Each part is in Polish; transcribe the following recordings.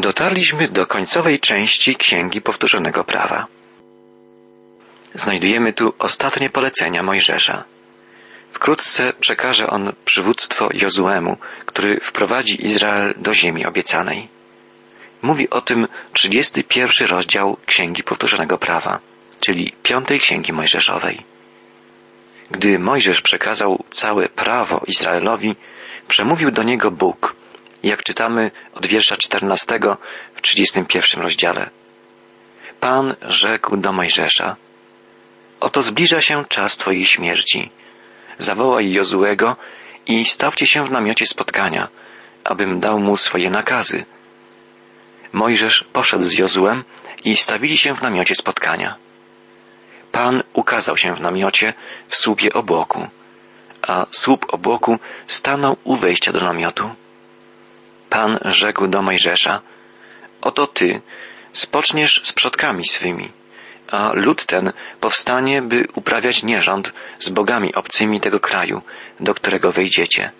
Dotarliśmy do końcowej części Księgi Powtórzonego Prawa. Znajdujemy tu ostatnie polecenia Mojżesza. Wkrótce przekaże on przywództwo Jozuemu, który wprowadzi Izrael do ziemi obiecanej. Mówi o tym 31 rozdział Księgi Powtórzonego Prawa, czyli piątej Księgi Mojżeszowej. Gdy Mojżesz przekazał całe prawo Izraelowi, przemówił do niego Bóg, jak czytamy od wiersza 14 w 31 rozdziale. Pan rzekł do Mojżesza, Oto zbliża się czas Twojej śmierci. Zawołaj Jozuego i stawcie się w namiocie spotkania, abym dał mu swoje nakazy. Mojżesz poszedł z Jozuem i stawili się w namiocie spotkania. Pan ukazał się w namiocie w słupie obłoku, a słup obłoku stanął u wejścia do namiotu. Pan rzekł do Mojżesza, oto ty spoczniesz z przodkami swymi, a lud ten powstanie, by uprawiać nierząd z bogami obcymi tego kraju, do którego wejdziecie.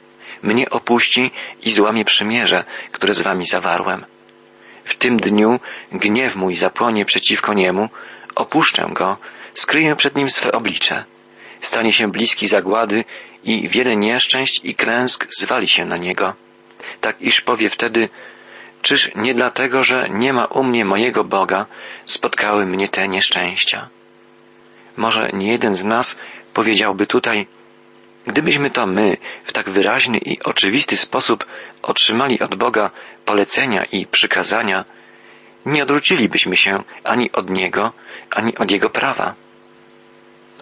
Mnie opuści i złamie przymierze, które z wami zawarłem. W tym dniu gniew mój zapłonie przeciwko niemu, opuszczę go, skryję przed nim swe oblicze. Stanie się bliski zagłady i wiele nieszczęść i klęsk zwali się na niego. Tak iż powie wtedy, czyż nie dlatego, że nie ma u mnie mojego Boga, spotkały mnie te nieszczęścia? Może nie jeden z nas powiedziałby tutaj, gdybyśmy to my w tak wyraźny i oczywisty sposób otrzymali od Boga polecenia i przykazania, nie odwrócilibyśmy się ani od Niego, ani od Jego prawa.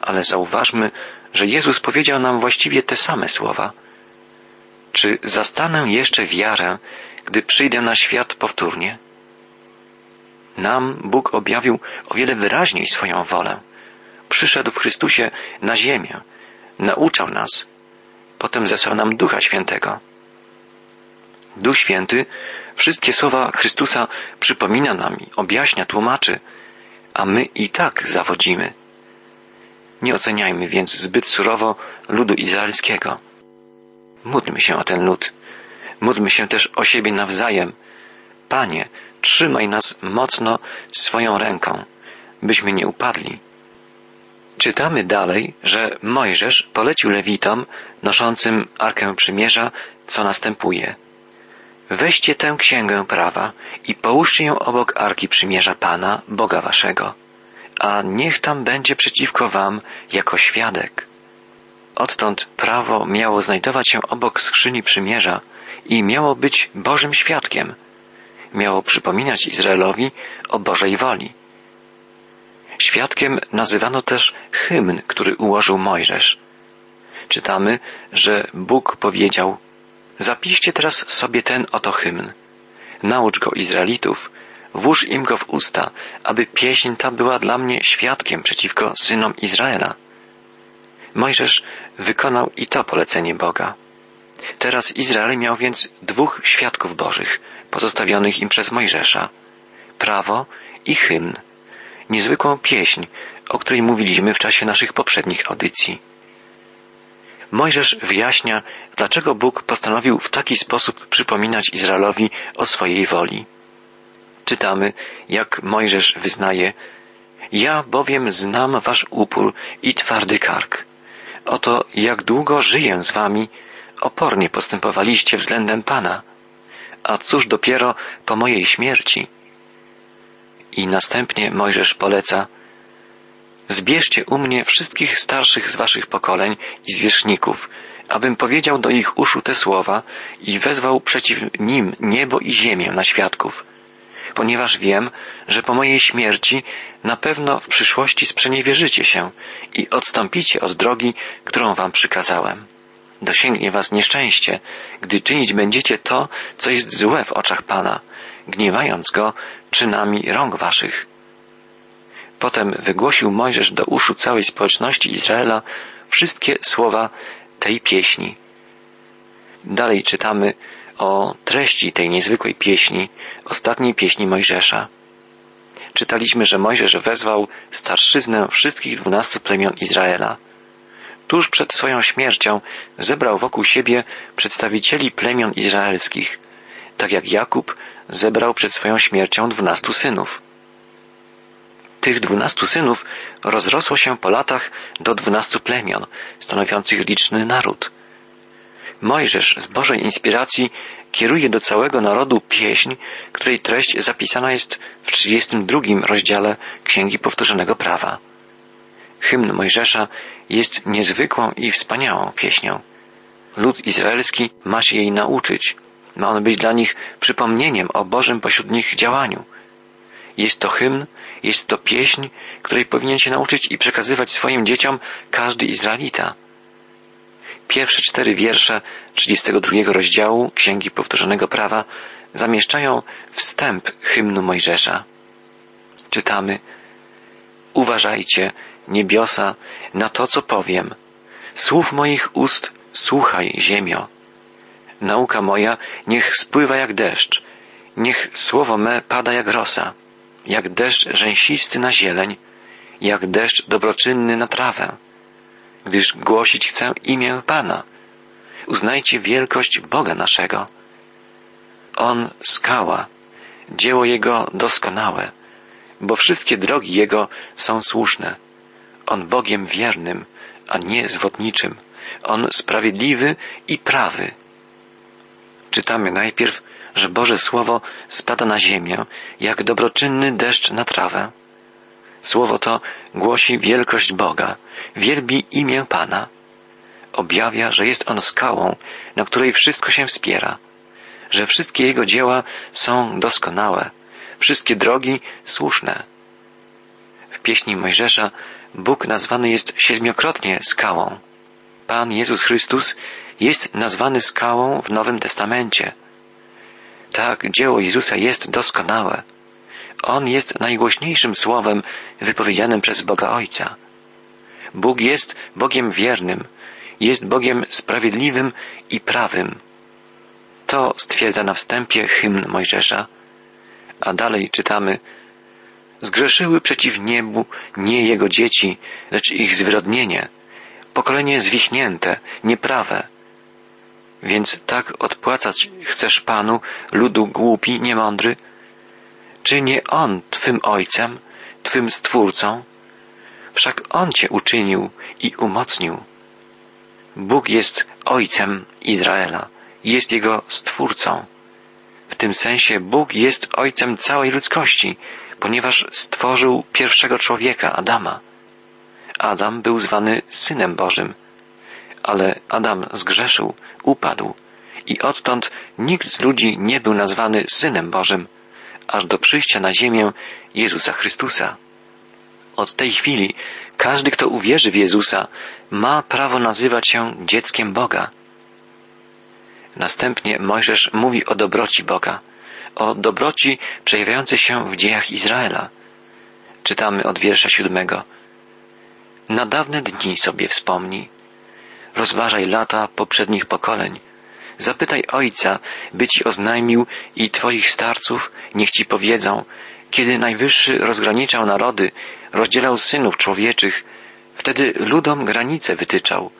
Ale zauważmy, że Jezus powiedział nam właściwie te same słowa. Czy zastanę jeszcze wiarę, gdy przyjdę na świat powtórnie? Nam Bóg objawił o wiele wyraźniej swoją wolę. Przyszedł w Chrystusie na ziemię, nauczał nas, potem zesłał nam Ducha Świętego. Duch Święty wszystkie słowa Chrystusa przypomina nam, objaśnia, tłumaczy, a my i tak zawodzimy. Nie oceniajmy więc zbyt surowo ludu izraelskiego. Módlmy się o ten lud. Módlmy się też o siebie nawzajem. Panie, trzymaj nas mocno swoją ręką, byśmy nie upadli. Czytamy dalej, że Mojżesz polecił Lewitom noszącym Arkę Przymierza, co następuje. Weźcie tę księgę prawa i połóżcie ją obok Arki Przymierza Pana, Boga Waszego, a niech tam będzie przeciwko Wam jako świadek. Odtąd prawo miało znajdować się obok skrzyni przymierza i miało być Bożym świadkiem. Miało przypominać Izraelowi o Bożej woli. Świadkiem nazywano też hymn, który ułożył Mojżesz. Czytamy, że Bóg powiedział: Zapiszcie teraz sobie ten oto hymn. Naucz go Izraelitów, włóż im go w usta, aby pieśń ta była dla mnie świadkiem przeciwko synom Izraela. Mojżesz wykonał i to polecenie Boga. Teraz Izrael miał więc dwóch świadków bożych, pozostawionych im przez Mojżesza. Prawo i hymn. Niezwykłą pieśń, o której mówiliśmy w czasie naszych poprzednich audycji. Mojżesz wyjaśnia, dlaczego Bóg postanowił w taki sposób przypominać Izraelowi o swojej woli. Czytamy, jak Mojżesz wyznaje, ja bowiem znam wasz upór i twardy kark. Oto jak długo żyję z wami, opornie postępowaliście względem Pana. A cóż dopiero po mojej śmierci? I następnie Mojżesz poleca, Zbierzcie u mnie wszystkich starszych z waszych pokoleń i zwierzchników, abym powiedział do ich uszu te słowa i wezwał przeciw nim niebo i ziemię na świadków. Ponieważ wiem, że po mojej śmierci na pewno w przyszłości sprzeniewierzycie się i odstąpicie od drogi, którą wam przykazałem. Dosięgnie was nieszczęście, gdy czynić będziecie to, co jest złe w oczach Pana, gniewając go czynami rąk waszych. Potem wygłosił Mojżesz do uszu całej społeczności Izraela wszystkie słowa tej pieśni. Dalej czytamy o treści tej niezwykłej pieśni, ostatniej pieśni Mojżesza. Czytaliśmy, że Mojżesz wezwał starszyznę wszystkich dwunastu plemion Izraela. Tuż przed swoją śmiercią zebrał wokół siebie przedstawicieli plemion izraelskich, tak jak Jakub zebrał przed swoją śmiercią dwunastu synów. Tych dwunastu synów rozrosło się po latach do dwunastu plemion, stanowiących liczny naród. Mojżesz z Bożej inspiracji kieruje do całego narodu pieśń, której treść zapisana jest w 32 rozdziale Księgi Powtórzonego Prawa. Hymn Mojżesza jest niezwykłą i wspaniałą pieśnią. Lud izraelski ma się jej nauczyć. Ma on być dla nich przypomnieniem o Bożym pośród nich działaniu. Jest to hymn, jest to pieśń, której powinien się nauczyć i przekazywać swoim dzieciom każdy Izraelita. Pierwsze cztery wiersze 32 rozdziału Księgi Powtórzonego Prawa zamieszczają wstęp hymnu Mojżesza. Czytamy Uważajcie, niebiosa, na to, co powiem. Słów moich ust słuchaj, ziemio. Nauka moja niech spływa jak deszcz, niech słowo me pada jak rosa, jak deszcz rzęsisty na zieleń, jak deszcz dobroczynny na trawę gdyż głosić chcę imię Pana. Uznajcie wielkość Boga naszego. On skała, dzieło Jego doskonałe, bo wszystkie drogi Jego są słuszne. On Bogiem wiernym, a nie zwodniczym. On sprawiedliwy i prawy. Czytamy najpierw, że Boże Słowo spada na ziemię, jak dobroczynny deszcz na trawę. Słowo to głosi wielkość Boga, wielbi imię Pana, objawia, że jest On skałą, na której wszystko się wspiera, że wszystkie Jego dzieła są doskonałe, wszystkie drogi słuszne. W pieśni Mojżesza Bóg nazwany jest siedmiokrotnie skałą. Pan Jezus Chrystus jest nazwany skałą w Nowym Testamencie. Tak, dzieło Jezusa jest doskonałe. On jest najgłośniejszym słowem wypowiedzianym przez Boga Ojca. Bóg jest Bogiem wiernym, jest Bogiem sprawiedliwym i prawym. To stwierdza na wstępie hymn Mojżesza. A dalej czytamy Zgrzeszyły przeciw niebu nie jego dzieci, lecz ich zwyrodnienie, pokolenie zwichnięte, nieprawe. Więc tak odpłacać chcesz Panu, ludu głupi, niemądry, czy nie On Twym Ojcem, Twym Stwórcą? Wszak On Cię uczynił i umocnił. Bóg jest Ojcem Izraela, jest Jego Stwórcą. W tym sensie Bóg jest Ojcem całej ludzkości, ponieważ stworzył pierwszego człowieka, Adama. Adam był zwany Synem Bożym, ale Adam zgrzeszył, upadł i odtąd nikt z ludzi nie był nazwany Synem Bożym, aż do przyjścia na ziemię Jezusa Chrystusa. Od tej chwili każdy, kto uwierzy w Jezusa, ma prawo nazywać się dzieckiem Boga. Następnie Mojżesz mówi o dobroci Boga, o dobroci przejawiającej się w dziejach Izraela. Czytamy od wiersza siódmego. Na dawne dni sobie wspomnij. Rozważaj lata poprzednich pokoleń Zapytaj ojca, by ci oznajmił i twoich starców niech ci powiedzą, kiedy Najwyższy rozgraniczał narody, rozdzielał synów człowieczych, wtedy ludom granice wytyczał,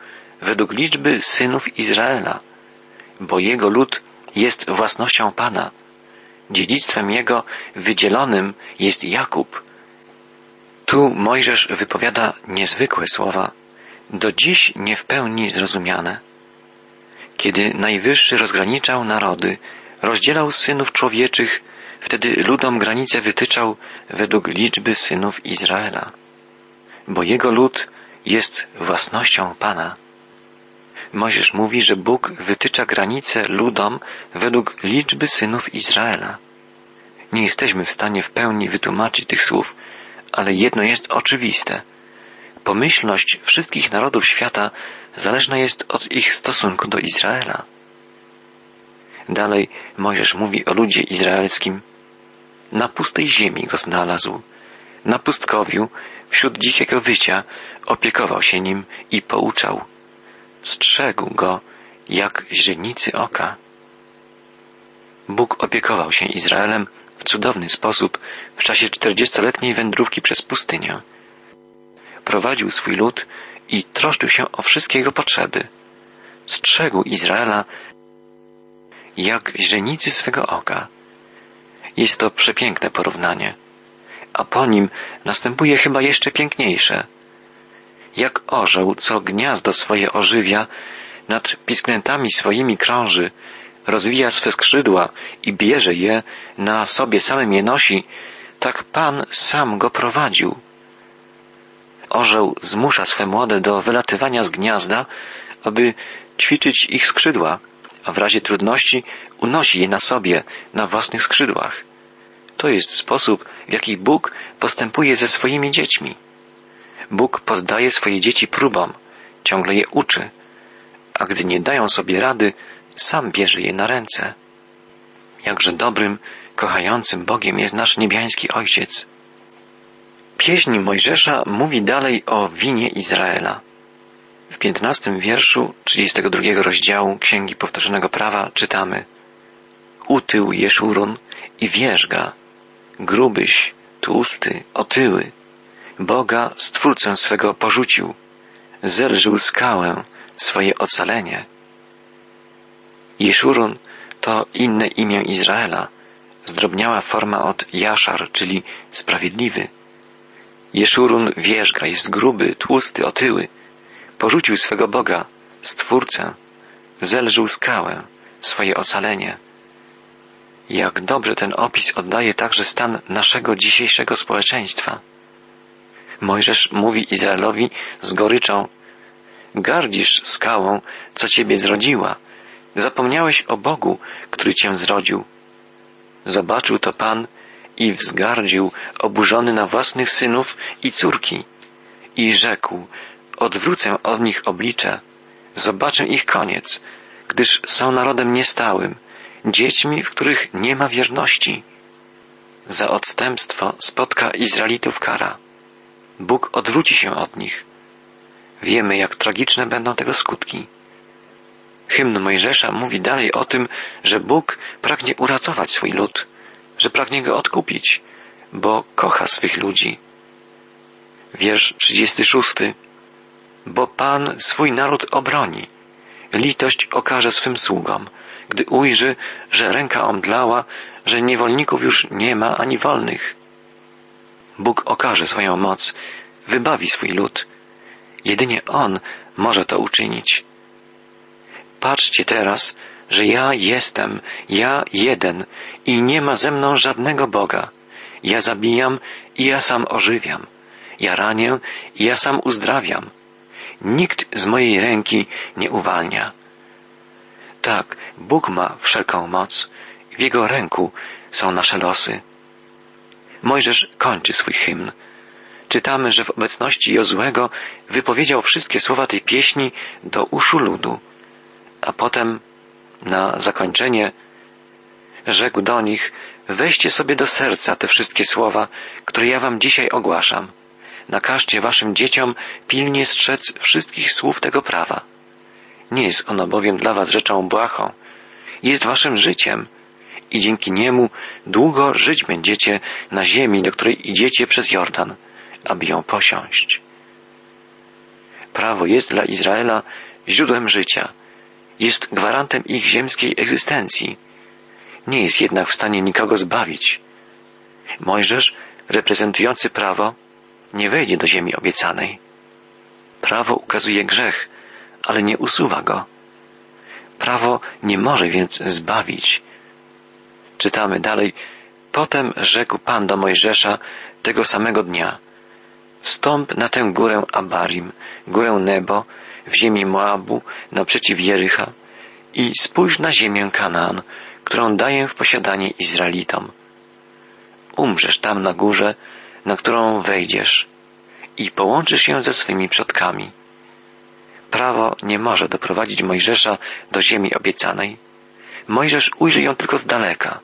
według liczby synów Izraela, bo jego lud jest własnością Pana. Dziedzictwem jego wydzielonym jest Jakub. Tu Mojżesz wypowiada niezwykłe słowa, do dziś nie w pełni zrozumiane kiedy Najwyższy rozgraniczał narody, rozdzielał synów człowieczych, wtedy ludom granice wytyczał według liczby synów Izraela, bo jego lud jest własnością Pana. Mojżesz mówi, że Bóg wytycza granice ludom według liczby synów Izraela. Nie jesteśmy w stanie w pełni wytłumaczyć tych słów, ale jedno jest oczywiste – Pomyślność wszystkich narodów świata zależna jest od ich stosunku do Izraela. Dalej Mojżesz mówi o ludzie izraelskim. Na pustej ziemi go znalazł. Na pustkowiu, wśród dzikiego wycia, opiekował się nim i pouczał. Strzegł go jak źrenicy oka. Bóg opiekował się Izraelem w cudowny sposób w czasie czterdziestoletniej wędrówki przez pustynię prowadził swój lud i troszczył się o wszystkie jego potrzeby. Strzegł Izraela jak źrenicy swego oka. Jest to przepiękne porównanie, a po nim następuje chyba jeszcze piękniejsze. Jak orzeł, co gniazdo swoje ożywia, nad piskniętami swoimi krąży, rozwija swe skrzydła i bierze je, na sobie samym je nosi, tak Pan sam go prowadził. Orzeł zmusza swe młode do wylatywania z gniazda, aby ćwiczyć ich skrzydła, a w razie trudności unosi je na sobie, na własnych skrzydłach. To jest sposób, w jaki Bóg postępuje ze swoimi dziećmi. Bóg poddaje swoje dzieci próbom, ciągle je uczy, a gdy nie dają sobie rady, sam bierze je na ręce. Jakże dobrym, kochającym Bogiem jest nasz niebiański Ojciec. Pieśń Mojżesza mówi dalej o winie Izraela. W piętnastym wierszu 32 rozdziału Księgi Powtórzonego Prawa czytamy Utył Jeszurun i wierzga, grubyś, tłusty, otyły, Boga Stwórcę swego porzucił, zerżył skałę, swoje ocalenie. Jeszurun to inne imię Izraela, zdrobniała forma od Jaszar, czyli sprawiedliwy. Jeszurun wierzga, jest gruby, tłusty, otyły. Porzucił swego Boga, Stwórcę, zelżył skałę, swoje ocalenie. Jak dobrze ten opis oddaje także stan naszego dzisiejszego społeczeństwa. Mojżesz mówi Izraelowi z goryczą, gardzisz skałą, co ciebie zrodziła. Zapomniałeś o Bogu, który cię zrodził. Zobaczył to Pan i wzgardził, oburzony na własnych synów i córki. I rzekł, odwrócę od nich oblicze, zobaczę ich koniec, gdyż są narodem niestałym, dziećmi, w których nie ma wierności. Za odstępstwo spotka Izraelitów kara. Bóg odwróci się od nich. Wiemy, jak tragiczne będą tego skutki. Hymn Mojżesza mówi dalej o tym, że Bóg pragnie uratować swój lud, że pragnie go odkupić, bo kocha swych ludzi. Wiersz 36. Bo Pan swój naród obroni, litość okaże swym sługom, gdy ujrzy, że ręka omdlała, że niewolników już nie ma ani wolnych. Bóg okaże swoją moc, wybawi swój lud. Jedynie On może to uczynić. Patrzcie teraz, że ja jestem, ja jeden i nie ma ze mną żadnego Boga. Ja zabijam i ja sam ożywiam. Ja ranię i ja sam uzdrawiam. Nikt z mojej ręki nie uwalnia. Tak, Bóg ma wszelką moc. W Jego ręku są nasze losy. Mojżesz kończy swój hymn. Czytamy, że w obecności Jozłego wypowiedział wszystkie słowa tej pieśni do uszu ludu, a potem na zakończenie rzekł do nich, weźcie sobie do serca te wszystkie słowa, które ja wam dzisiaj ogłaszam. Nakażcie waszym dzieciom pilnie strzec wszystkich słów tego prawa. Nie jest ono bowiem dla was rzeczą błahą, jest waszym życiem i dzięki niemu długo żyć będziecie na ziemi, do której idziecie przez Jordan, aby ją posiąść. Prawo jest dla Izraela źródłem życia, jest gwarantem ich ziemskiej egzystencji. Nie jest jednak w stanie nikogo zbawić. Mojżesz, reprezentujący prawo, nie wejdzie do ziemi obiecanej. Prawo ukazuje grzech, ale nie usuwa go. Prawo nie może więc zbawić. Czytamy dalej. Potem rzekł Pan do Mojżesza tego samego dnia. Wstąp na tę górę Abarim, górę Nebo, w ziemi Moabu, naprzeciw Jericha i spójrz na ziemię Kanaan, którą daję w posiadanie Izraelitom. Umrzesz tam na górze, na którą wejdziesz i połączysz się ze swymi przodkami. Prawo nie może doprowadzić Mojżesza do ziemi obiecanej. Mojżesz ujrzy ją tylko z daleka.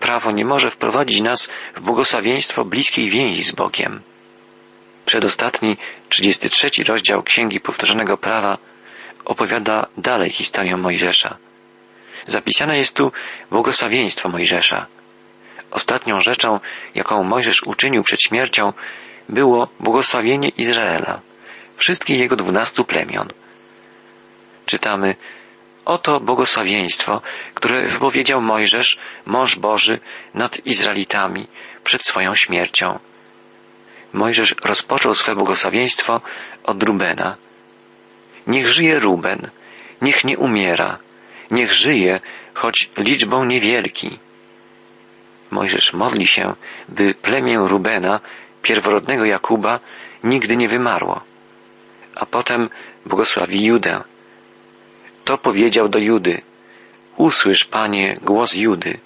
Prawo nie może wprowadzić nas w błogosławieństwo bliskiej więzi z Bogiem. Przedostatni, 33 rozdział Księgi Powtórzonego Prawa opowiada dalej historię Mojżesza. Zapisane jest tu błogosławieństwo Mojżesza. Ostatnią rzeczą, jaką Mojżesz uczynił przed śmiercią, było błogosławienie Izraela, wszystkich jego dwunastu plemion. Czytamy, Oto błogosławieństwo, które wypowiedział Mojżesz, mąż Boży, nad Izraelitami przed swoją śmiercią. Mojżesz rozpoczął swe błogosławieństwo od Rubena. Niech żyje Ruben, niech nie umiera, niech żyje, choć liczbą niewielki. Mojżesz modli się, by plemię Rubena, pierworodnego Jakuba, nigdy nie wymarło. A potem błogosławi Judę. To powiedział do Judy. Usłysz, Panie, głos Judy.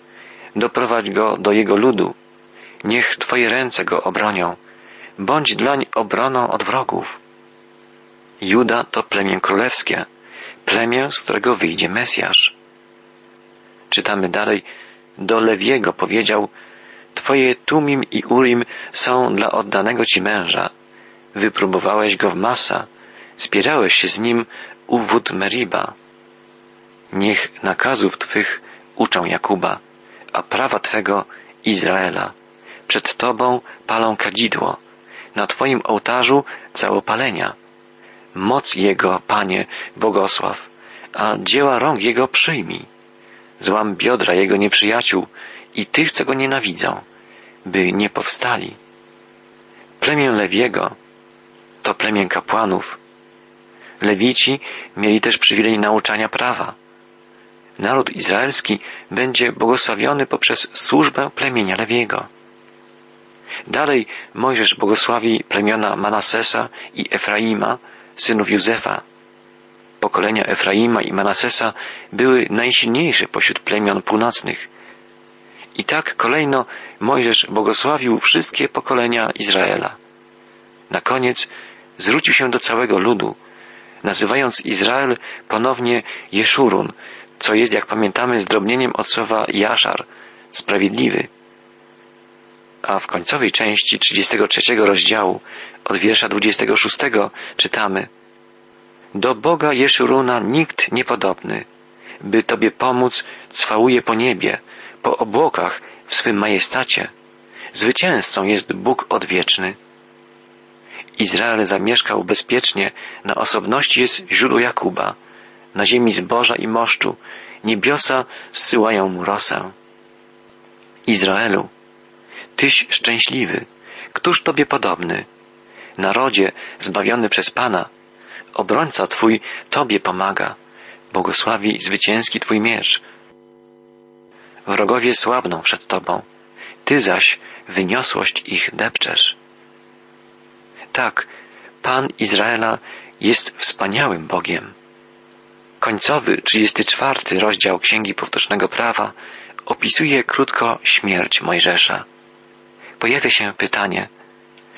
Doprowadź go do jego ludu. Niech Twoje ręce go obronią. Bądź dlań obroną od wrogów. Juda to plemię królewskie, plemię, z którego wyjdzie Mesjasz. Czytamy dalej, do Lewiego powiedział, Twoje Tumim i Urim są dla oddanego Ci męża. Wypróbowałeś go w Masa, spierałeś się z nim u wód Meriba. Niech nakazów Twych uczą Jakuba, a prawa Twego Izraela. Przed Tobą palą kadzidło, na Twoim ołtarzu całopalenia. Moc Jego, Panie, błogosław, a dzieła rąk Jego przyjmij. Złam biodra Jego nieprzyjaciół i tych, co Go nienawidzą, by nie powstali. Plemię Lewiego to plemię kapłanów. Lewici mieli też przywilej nauczania prawa. Naród izraelski będzie błogosławiony poprzez służbę plemienia Lewiego. Dalej Mojżesz błogosławi plemiona Manasesa i Efraima, synów Józefa. Pokolenia Efraima i Manasesa były najsilniejsze pośród plemion północnych. I tak kolejno Mojżesz błogosławił wszystkie pokolenia Izraela. Na koniec zwrócił się do całego ludu, nazywając Izrael ponownie Jeszurun, co jest, jak pamiętamy, zdrobnieniem od słowa Jaszar, sprawiedliwy. A w końcowej części 33 rozdziału, od wiersza 26 czytamy Do Boga Jeszuruna nikt niepodobny, by Tobie pomóc, cwałuje po niebie, po obłokach w swym majestacie. Zwycięzcą jest Bóg odwieczny. Izrael zamieszkał bezpiecznie, na osobności jest źródło Jakuba, na ziemi zboża i moszczu, niebiosa zsyłają mu rosę. Izraelu, Tyś szczęśliwy, któż Tobie podobny? Narodzie zbawiony przez Pana, obrońca Twój Tobie pomaga, błogosławi zwycięski Twój miecz. Wrogowie słabną przed Tobą, Ty zaś wyniosłość ich depczesz. Tak, Pan Izraela jest wspaniałym Bogiem. Końcowy, 34 rozdział Księgi Powtórzonego Prawa opisuje krótko śmierć Mojżesza. Pojawia się pytanie,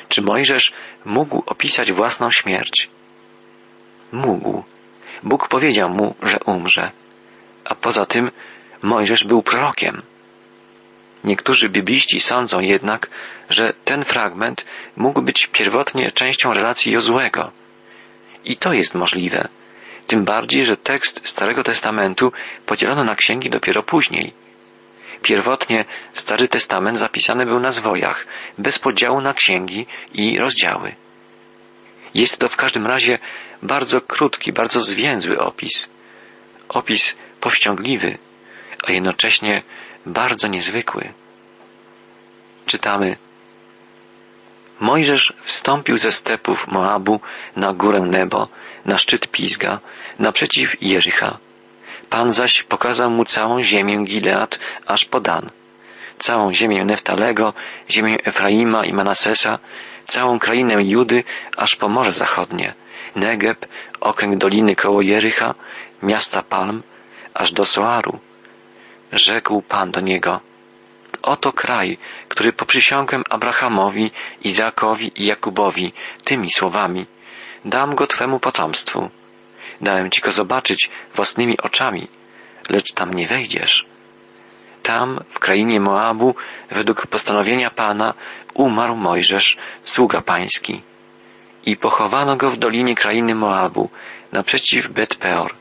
czy Mojżesz mógł opisać własną śmierć? Mógł. Bóg powiedział mu, że umrze. A poza tym Mojżesz był prorokiem. Niektórzy bibliści sądzą jednak, że ten fragment mógł być pierwotnie częścią relacji Jozłego. I to jest możliwe. Tym bardziej, że tekst Starego Testamentu podzielono na księgi dopiero później. Pierwotnie Stary Testament zapisany był na zwojach, bez podziału na księgi i rozdziały. Jest to w każdym razie bardzo krótki, bardzo zwięzły opis. Opis powściągliwy, a jednocześnie bardzo niezwykły. Czytamy Mojżesz wstąpił ze stepów Moabu na górę Nebo, na szczyt Pizga, naprzeciw Jericha. Pan zaś pokazał mu całą ziemię Gilead aż po Dan, całą ziemię Neftalego, ziemię Efraima i Manasesa, całą krainę Judy aż po Morze Zachodnie, Negeb, okręg doliny koło Jericha, miasta Palm, aż do Soaru. Rzekł Pan do niego, oto kraj, który poprzysiągłem Abrahamowi, Izakowi i Jakubowi tymi słowami, dam go Twemu potomstwu. Dałem Ci go zobaczyć własnymi oczami, lecz tam nie wejdziesz. Tam, w krainie Moabu, według postanowienia Pana, umarł Mojżesz, sługa pański. I pochowano go w dolinie krainy Moabu, naprzeciw Bet-peor,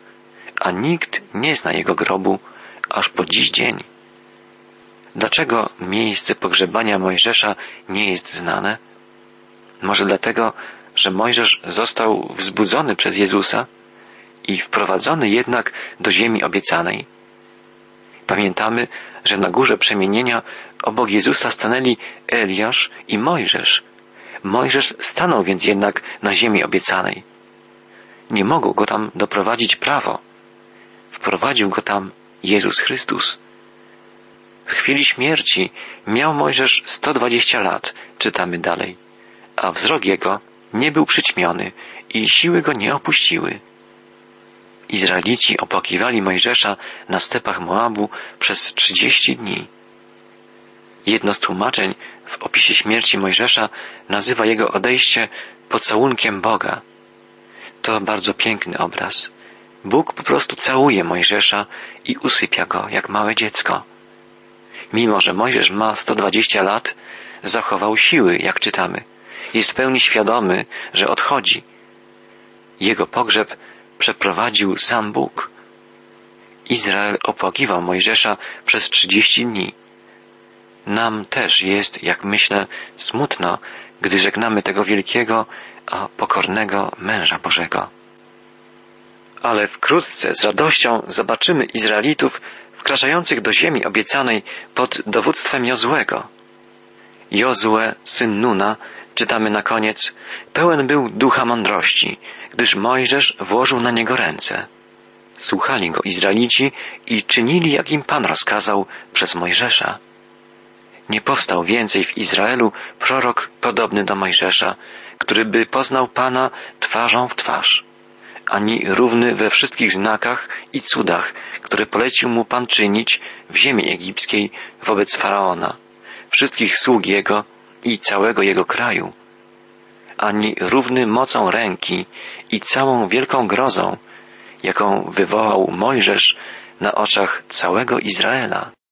a nikt nie zna jego grobu, aż po dziś dzień. Dlaczego miejsce pogrzebania Mojżesza nie jest znane? Może dlatego, że Mojżesz został wzbudzony przez Jezusa i wprowadzony jednak do ziemi obiecanej. Pamiętamy, że na górze przemienienia obok Jezusa stanęli Eliasz i Mojżesz. Mojżesz stanął więc jednak na ziemi obiecanej. Nie mogło go tam doprowadzić prawo. Wprowadził go tam Jezus Chrystus. W chwili śmierci miał Mojżesz 120 lat, czytamy dalej, a wzrok jego nie był przyćmiony i siły go nie opuściły. Izraelici opłakiwali Mojżesza na stepach Moabu przez trzydzieści dni. Jedno z tłumaczeń w opisie śmierci Mojżesza nazywa jego odejście pocałunkiem Boga. To bardzo piękny obraz. Bóg po prostu całuje Mojżesza i usypia go jak małe dziecko. Mimo, że Mojżesz ma 120 lat, zachował siły, jak czytamy. Jest w pełni świadomy, że odchodzi. Jego pogrzeb przeprowadził sam Bóg. Izrael opłakiwał Mojżesza przez trzydzieści dni. Nam też jest, jak myślę, smutno, gdy żegnamy tego wielkiego, a pokornego męża Bożego. Ale wkrótce z radością zobaczymy Izraelitów wkraczających do ziemi obiecanej pod dowództwem Jozłego. Jozue, syn Nuna, czytamy na koniec, pełen był ducha mądrości, gdyż Mojżesz włożył na niego ręce. Słuchali go Izraelici i czynili, jak im Pan rozkazał przez Mojżesza. Nie powstał więcej w Izraelu prorok podobny do Mojżesza, który by poznał Pana twarzą w twarz, ani równy we wszystkich znakach i cudach, które polecił mu Pan czynić w ziemi egipskiej wobec Faraona, wszystkich sług jego i całego jego kraju, ani równy mocą ręki i całą wielką grozą, jaką wywołał Mojżesz na oczach całego Izraela.